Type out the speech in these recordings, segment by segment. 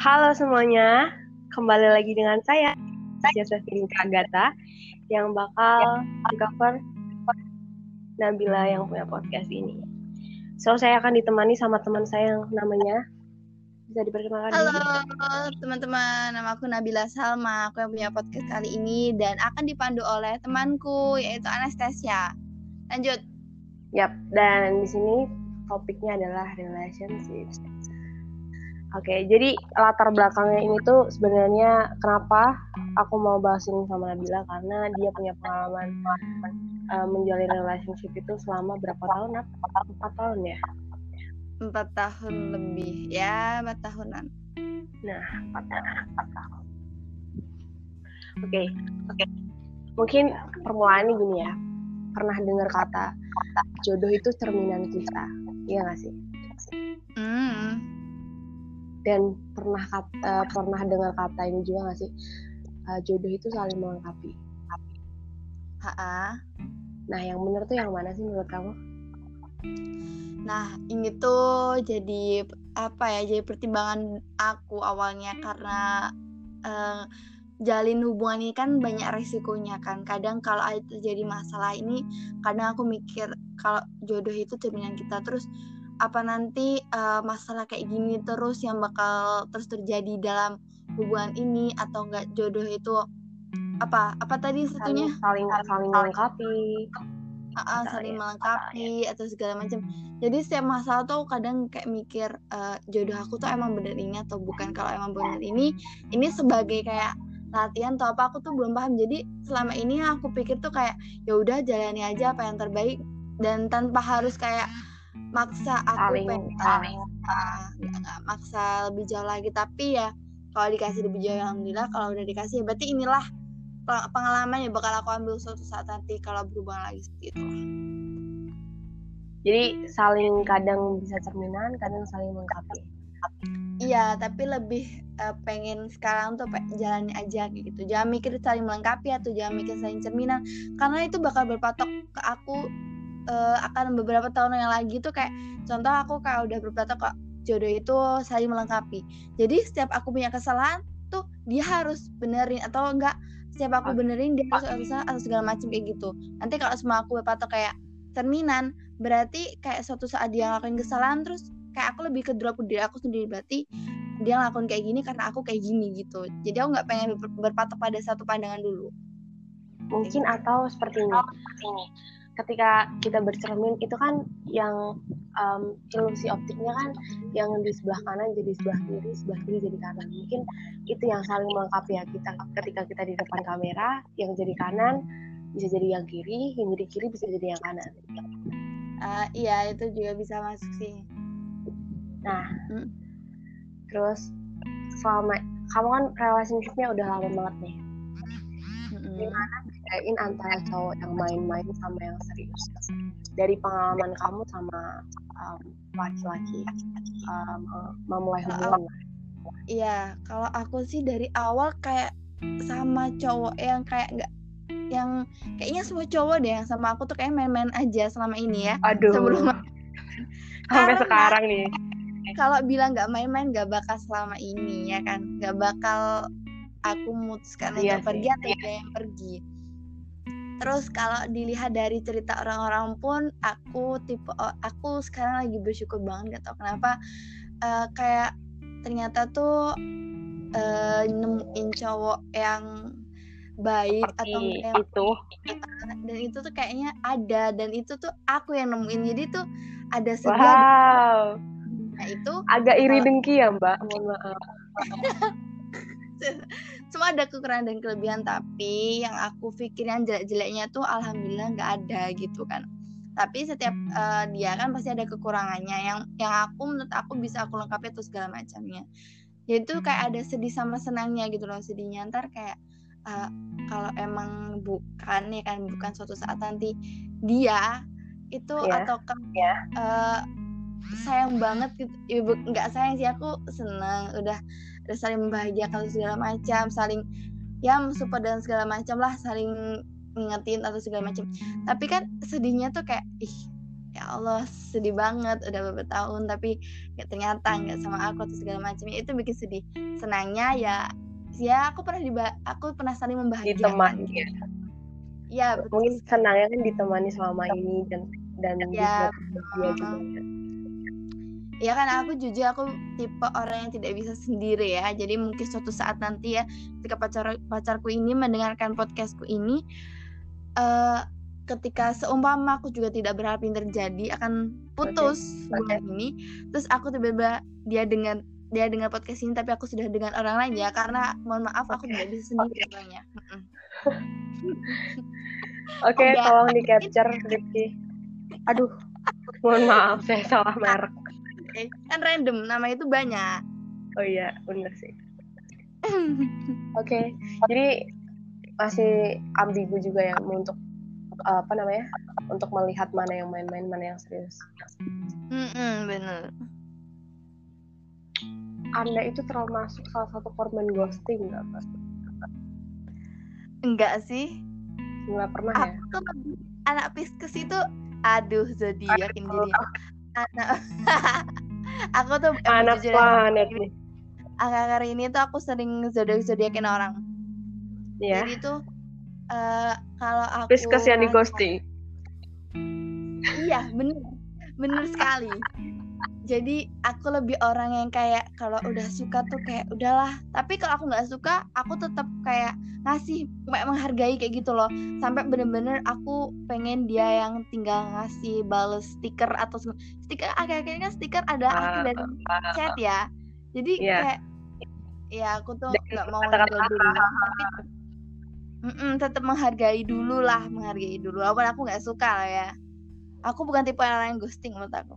Halo semuanya, kembali lagi dengan saya, Josephine Kagata, yang bakal cover Nabila yang punya podcast ini. So, saya akan ditemani sama teman saya yang namanya bisa diperkenalkan Halo teman-teman, nama aku Nabila Salma. Aku yang punya podcast kali ini dan akan dipandu oleh temanku yaitu Anastasia. Lanjut. Yap, dan di sini topiknya adalah relationship. Oke, jadi latar belakangnya ini tuh sebenarnya kenapa aku mau bahas ini sama Nabila karena dia punya pengalaman uh, menjalin relationship itu selama berapa tahun? Empat tahun ya? Empat tahun lebih, ya empat tahunan. Nah, empat tahun. Oke, oke. Mungkin permulaannya gini ya. Pernah dengar kata jodoh itu cerminan kita, iya gak sih? Hmm. Dan pernah kata, pernah dengar kata ini juga gak sih? Uh, jodoh itu saling melengkapi. Ha-ha. Nah, yang bener tuh yang mana sih menurut kamu? Nah, ini tuh jadi apa ya? Jadi pertimbangan aku awalnya karena uh, jalin hubungan ini kan banyak resikonya kan. Kadang kalau ada terjadi masalah ini, kadang aku mikir kalau jodoh itu cerminan kita terus apa nanti uh, masalah kayak gini terus yang bakal terus terjadi dalam hubungan ini atau enggak jodoh itu apa apa tadi satunya? saling saling, saling melengkapi. Uh, uh, saling melengkapi atau segala macam. Jadi setiap masalah tuh kadang kayak mikir uh, jodoh aku tuh emang bener ini atau bukan. Kalau emang bener ini ini sebagai kayak latihan atau apa aku tuh belum paham. Jadi selama ini aku pikir tuh kayak ya udah jalani aja apa yang terbaik. Dan tanpa harus kayak maksa aku Saling, pengen saling. uh, nggak nggak maksa lebih jauh lagi tapi ya kalau dikasih lebih jauh alhamdulillah kalau udah dikasih ya berarti inilah peng- pengalaman yang bakal aku ambil suatu saat nanti kalau berhubungan lagi seperti itu Jadi saling kadang bisa cerminan, kadang saling melengkapi. Iya, tapi lebih uh, pengen sekarang tuh jalani aja gitu. Jangan mikir saling melengkapi atau jangan mikir saling cerminan, karena itu bakal berpatok ke aku uh, akan beberapa tahun yang lagi tuh kayak contoh aku kayak udah berpatok kok jodoh itu saling melengkapi. Jadi setiap aku punya kesalahan tuh dia harus benerin atau enggak setiap aku benerin dia harus salah atau segala macam kayak gitu. Nanti kalau semua aku berpatok kayak cerminan, berarti kayak suatu saat dia ngelakuin kesalahan terus kayak aku lebih ke drop ke diri aku sendiri. Berarti dia ngelakuin kayak gini karena aku kayak gini gitu. Jadi aku nggak pengen ber- berpatok pada satu pandangan dulu. Mungkin atau seperti ini. Ketika kita bercermin itu kan yang um, ilusi optiknya kan yang di sebelah kanan jadi sebelah kiri, sebelah kiri jadi kanan. Mungkin itu yang saling melengkapi ya kita ketika kita di depan kamera, yang jadi kanan bisa jadi yang kiri, yang jadi kiri bisa jadi yang kanan. Uh, iya itu juga bisa masuk sih Nah, Hmm. terus selama kamu kan relationshipnya udah lama banget nih. Mm-mm. Gimana bedain antara cowok yang main-main sama yang serius? Dari pengalaman kamu sama um, laki-laki um, memulai hubungan. iya kalau aku sih dari awal kayak sama cowok yang kayak nggak yang kayaknya semua cowok deh yang sama aku tuh kayak main-main aja selama ini ya Aduh. sebelum sampai Karena- sekarang nih. kalau bilang nggak main-main nggak bakal selama ini ya kan nggak bakal aku memutuskan Iya untuk sih. pergi atau dia yang pergi terus kalau dilihat dari cerita orang-orang pun aku tipe aku sekarang lagi bersyukur banget gak tau kenapa eh, kayak ternyata tuh eh, nemuin cowok yang baik atau Seperti enggak yang itu. dan itu tuh kayaknya ada dan itu tuh aku yang nemuin jadi tuh ada sedia Wow. Nah, itu Agak iri Kalau- dengki ya, Mbak. Mohon maaf. semua ada kekurangan dan kelebihan tapi yang aku pikir yang jelek-jeleknya tuh alhamdulillah nggak ada gitu kan. Tapi setiap eh, dia kan pasti ada kekurangannya yang yang aku menurut aku bisa aku lengkapi atau segala macamnya. Jadi tuh kayak ada sedih sama senangnya gitu loh sedihnya. Ntar kayak eh, kalau emang bukan ya kan bukan suatu saat nanti dia itu Iya. atau kan Iya. eh, sayang banget gitu. Ya, nggak sayang sih aku seneng. Udah saling membahagiakan segala macam saling ya mensupport dan segala macam lah saling ngingetin atau segala macam. Tapi kan sedihnya tuh kayak ih ya Allah sedih banget udah beberapa tahun tapi ya ternyata nggak sama aku atau segala macamnya itu bikin sedih. Senangnya ya ya aku pernah di aku pernah saling membahagiakan. Ditemani gitu. ya betul mungkin senangnya kan ditemani selama ini dan dan Ya. dia juga. Kan. Ya kan aku jujur aku tipe orang yang tidak bisa sendiri ya. Jadi mungkin suatu saat nanti ya ketika pacar pacarku ini mendengarkan podcastku ini eh ketika seumpama aku juga tidak berharap ini terjadi akan putus Oke. bulan ini. Terus aku tiba-tiba dia dengan dia dengan podcast ini tapi aku sudah dengan orang lain ya. Karena mohon maaf aku tidak bisa sendiri orangnya Mm-mm. oke Udah. tolong di capture Rifki. Aduh mohon maaf saya salah merek kan random nama itu banyak. Oh iya bener sih. Oke jadi masih ambigu juga ya untuk apa namanya untuk melihat mana yang main-main mana yang serius. Mm-mm, bener. Anda itu termasuk salah satu korban ghosting nggak Pak? enggak sih. Nggak pernah ya? Aku lebih anak Pisces itu aduh zodiak ini anak aku tuh anak jujur ya, planet nih akhir-akhir ini tuh aku sering zodiak zodiakin orang. Ya jadi tuh eh, kalau aku Pisces yang di merasa- ghosting. Iya bener. Bener sekali jadi aku lebih orang yang kayak kalau udah suka tuh kayak udahlah. Tapi kalau aku nggak suka aku tetap kayak ngasih kayak menghargai kayak gitu loh. Sampai bener-bener aku pengen dia yang tinggal ngasih bales stiker atau stiker akhir-akhirnya kan stiker ada arti dari chat ya. Jadi Iya. kayak ya aku tuh Dan nggak mau kata-kata ninggal dulu tapi Mm-mm, tetap menghargai dulu lah menghargai dulu. Walaupun aku nggak suka lah ya. Aku bukan tipe orang yang ghosting menurut aku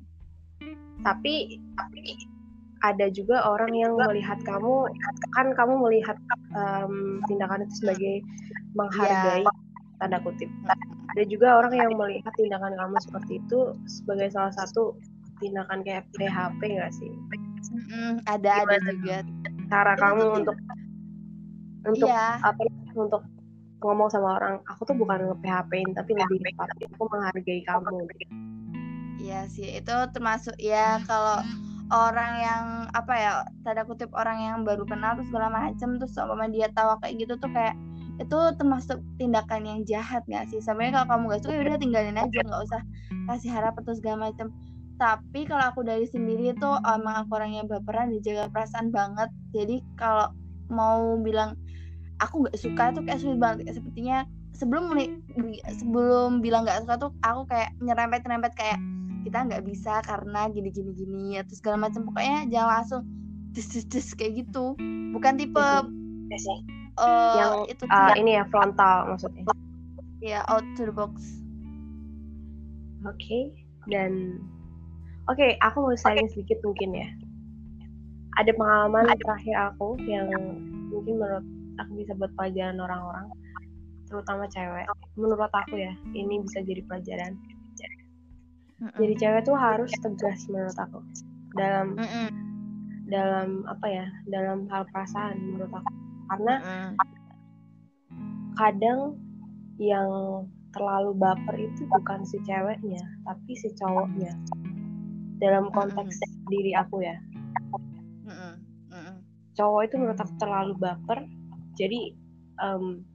tapi tapi ada juga orang yang melihat kamu kan kamu melihat em, tindakan itu sebagai menghargai tanda kutip. Ada juga orang yang melihat tindakan kamu seperti itu sebagai salah satu tindakan kayak PHP nggak sih? Mm-mm, ada ada Gimana? juga. Cara kamu untuk untuk iya. apa untuk ngomong sama orang aku tuh bukan nge PHP-in tapi lebih tepatnya aku menghargai kamu iya sih itu termasuk ya kalau orang yang apa ya tanda kutip orang yang baru kenal terus segala macem terus sama dia tawa kayak gitu tuh kayak itu termasuk tindakan yang jahat nggak sih? Sebenarnya kalau kamu gak suka ya udah tinggalin aja nggak usah kasih harap atau segala macem. Tapi kalau aku dari sendiri tuh emang aku orangnya baperan dijaga perasaan banget. Jadi kalau mau bilang aku nggak suka tuh kayak sulit banget. Sepertinya sebelum sebelum bilang nggak suka tuh aku kayak nyerempet nyerempet kayak kita nggak bisa karena gini gini gini atau segala macam pokoknya jangan langsung des des des kayak gitu bukan tipe Ya sih. eh, yang itu tidak ini ya frontal maksudnya ya out to the box Oke, dan oke, aku mau sharing sedikit mungkin ya. Ada pengalaman terakhir aku yang mungkin menurut aku bisa buat pelajaran orang-orang, terutama cewek. Menurut aku ya, ini bisa jadi pelajaran. Mm-mm. Jadi cewek tuh harus tegas menurut aku dalam Mm-mm. dalam apa ya, dalam hal perasaan menurut aku. Karena Mm-mm. kadang yang terlalu baper itu bukan si ceweknya, tapi si cowoknya. Dalam konteks diri aku ya. Mm-mm. Mm-mm. cowok itu menurut aku terlalu baper jadi em,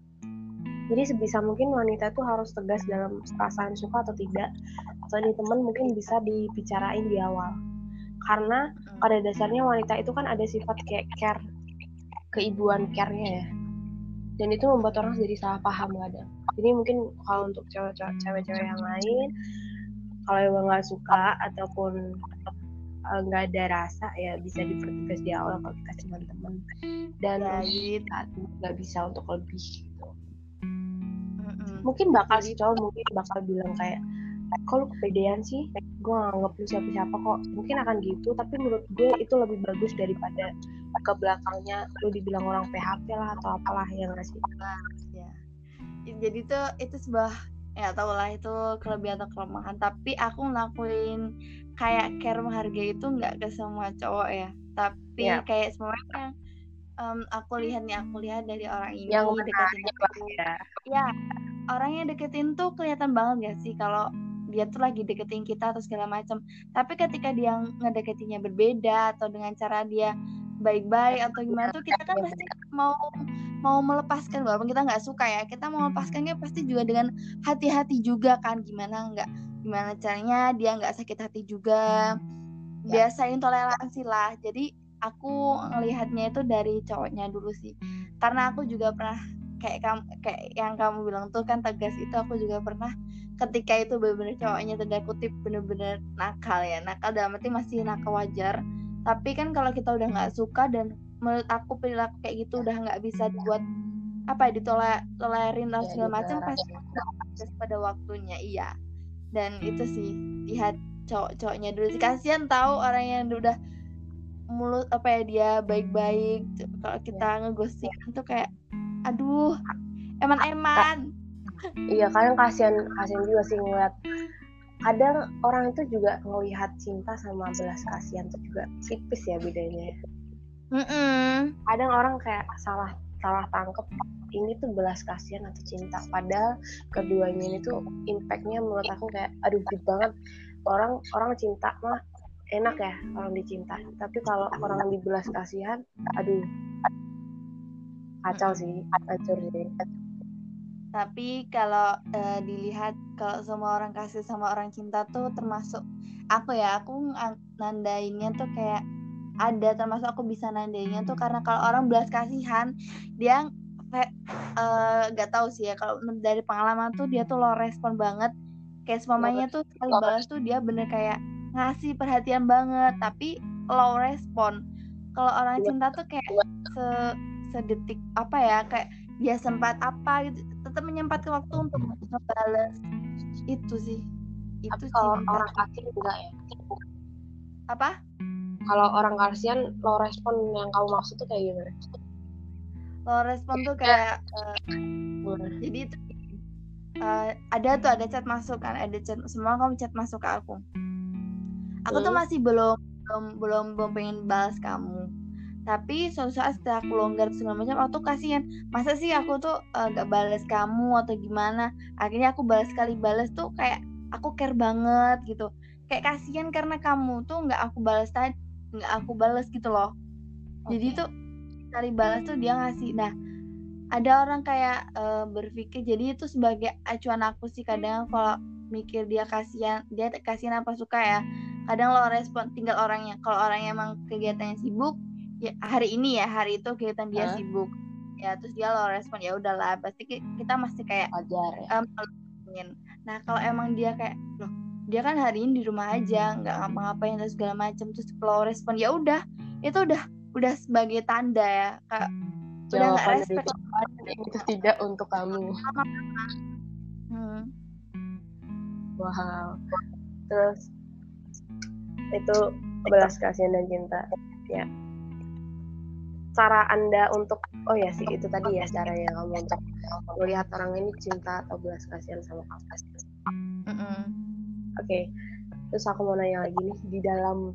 jadi sebisa mungkin wanita itu harus tegas dalam perasaan suka atau tidak. Atau ini temen mungkin bisa dibicarain di awal. Karena Mm-mm. pada dasarnya wanita itu kan ada sifat kayak care keibuan care-nya ya. Dan itu membuat orang jadi salah paham kadang. Jadi mungkin kalau untuk cewek-cewek yang lain kalau emang nggak suka ataupun eh, nggak ada rasa ya bisa dipertegas di awal kalau kita cuma teman dan Ya, untuk saat ini nggak bisa untuk lebih gitu. Mm-mm. mungkin bakal Jadi- si cowok mungkin bakal bilang kayak kok lu kepedean sih? Gue gak nganggap lu siapa-siapa kok. Mungkin akan gitu tapi menurut gue itu lebih bagus daripada ke belakangnya lu dibilang orang PHP lah atau apalah yang nggak sih? Ya jadi tuh itu sebuah ya tau lah itu kelebihan atau kelemahan. Tapi aku ngelakuin kayak care menghargai itu nggak ke semua cowok ya. Tapi Iya. kayak semuanya yang em, aku lihat nih aku lihat dari orang ini yang menariknya aku. ya. Ya orang yang deketin tuh kelihatan banget gak sih kalau dia tuh lagi deketin kita atau segala macam. Tapi ketika dia ngedeketinnya berbeda atau dengan cara dia baik-baik atau gimana tuh kita kan pasti mau mau melepaskan walaupun kita nggak suka ya kita mau melepaskannya pasti juga dengan hati-hati juga kan gimana nggak gimana caranya dia nggak sakit hati juga. Ya. biasain toleransi lah. Jadi aku ngelihatnya itu dari cowoknya dulu sih. Karena aku juga pernah kayak kamu kayak yang kamu bilang tuh kan tegas itu aku juga pernah ketika itu benar-benar cowoknya tanda kutip bener-bener nakal ya. Nakal dalam arti masih nakal wajar. Tapi kan kalau kita udah nggak suka dan menurut aku perilaku kayak gitu udah nggak bisa dibuat apa ya ditolerin atau ya, segala macam pasti pada waktunya iya. Dan itu sih lihat cowok-cowoknya dulu sih. Kasihan tahu orang yang udah mulut apa ya dia baik-baik. Kalau kita ya. ngeghosting tuh kayak aduh eman-eman. Iya kadang kasihan kasihan juga sih ngeliat. Kadang orang itu juga ngelihat cinta sama belas kasihan itu juga tipis ya bedanya. Mm -mm. kadang orang kayak salah salah tangkep ini tuh belas kasihan atau cinta. Padahal keduanya ini tuh impactnya menurut aku kayak aduh gede banget. Orang orang cinta mah enak ya orang dicinta. Tapi kalau orang dibelas kasihan aduh kacau sih hancur sih. Tapi kalau uh, dilihat kalau semua orang kasih sama orang cinta tuh termasuk aku ya aku nandainnya tuh kayak ada termasuk aku bisa nandainnya tuh karena kalau orang belas kasihan dia uh, gak tahu sih ya kalau dari pengalaman tuh dia tuh lo respon banget. Kayak semuanya tuh sekali balas tuh dia bener kayak ngasih perhatian banget tapi low respon. Kalau orang cinta tuh kayak se sedetik apa ya kayak dia sempat apa gitu tetap menyempatkan waktu untuk ngebales. Itu sih itu Tapi kalau orang kasih enggak ya? Apa? Kalau orang kasihan lo respon yang kamu maksud tuh kayak gimana? Lo respon tuh kayak uh, jadi itu uh, ada tuh ada chat masuk kan ada chat semua kamu chat masuk ke aku. Aku hmm. tuh masih belum belum belum belum pengen balas kamu tapi suatu saat setelah aku longgar segala macam aku tuh kasihan masa sih aku tuh uh, gak balas kamu atau gimana? Akhirnya aku balas sekali balas tuh kayak aku care banget gitu. Kayak kasihan karena kamu tuh nggak aku balas tadi nggak aku balas gitu loh. Okay. jadi tuh kali balas tuh dia ngasih. Nah ada orang kayak uh, berpikir jadi itu sebagai acuan aku sih kadang kalau mikir dia kasihan dia kasihan apa suka ya. Kadang lo respon tinggal orangnya. Kalau orangnya emang kegiatannya sibuk ya hari ini ya hari itu kegiatan dia huh? sibuk. Ya terus dia lo respon ya udahlah pasti kita masih kayak ajar ya. Um, nah kalau emang dia kayak loh dia kan hari ini di rumah aja nggak ngapa-ngapain terus segala macam terus kalau respon ya udah itu udah udah sebagai tanda ya kak. Udah nggak respect. Itu tidak untuk kamu. Hmm. wow terus itu belas kasihan dan cinta. Ya cara anda untuk oh ya sih itu tadi ya cara yang kamu untuk melihat orang ini cinta atau belas kasihan sama kamu mm -mm. oke okay. terus aku mau nanya lagi nih di dalam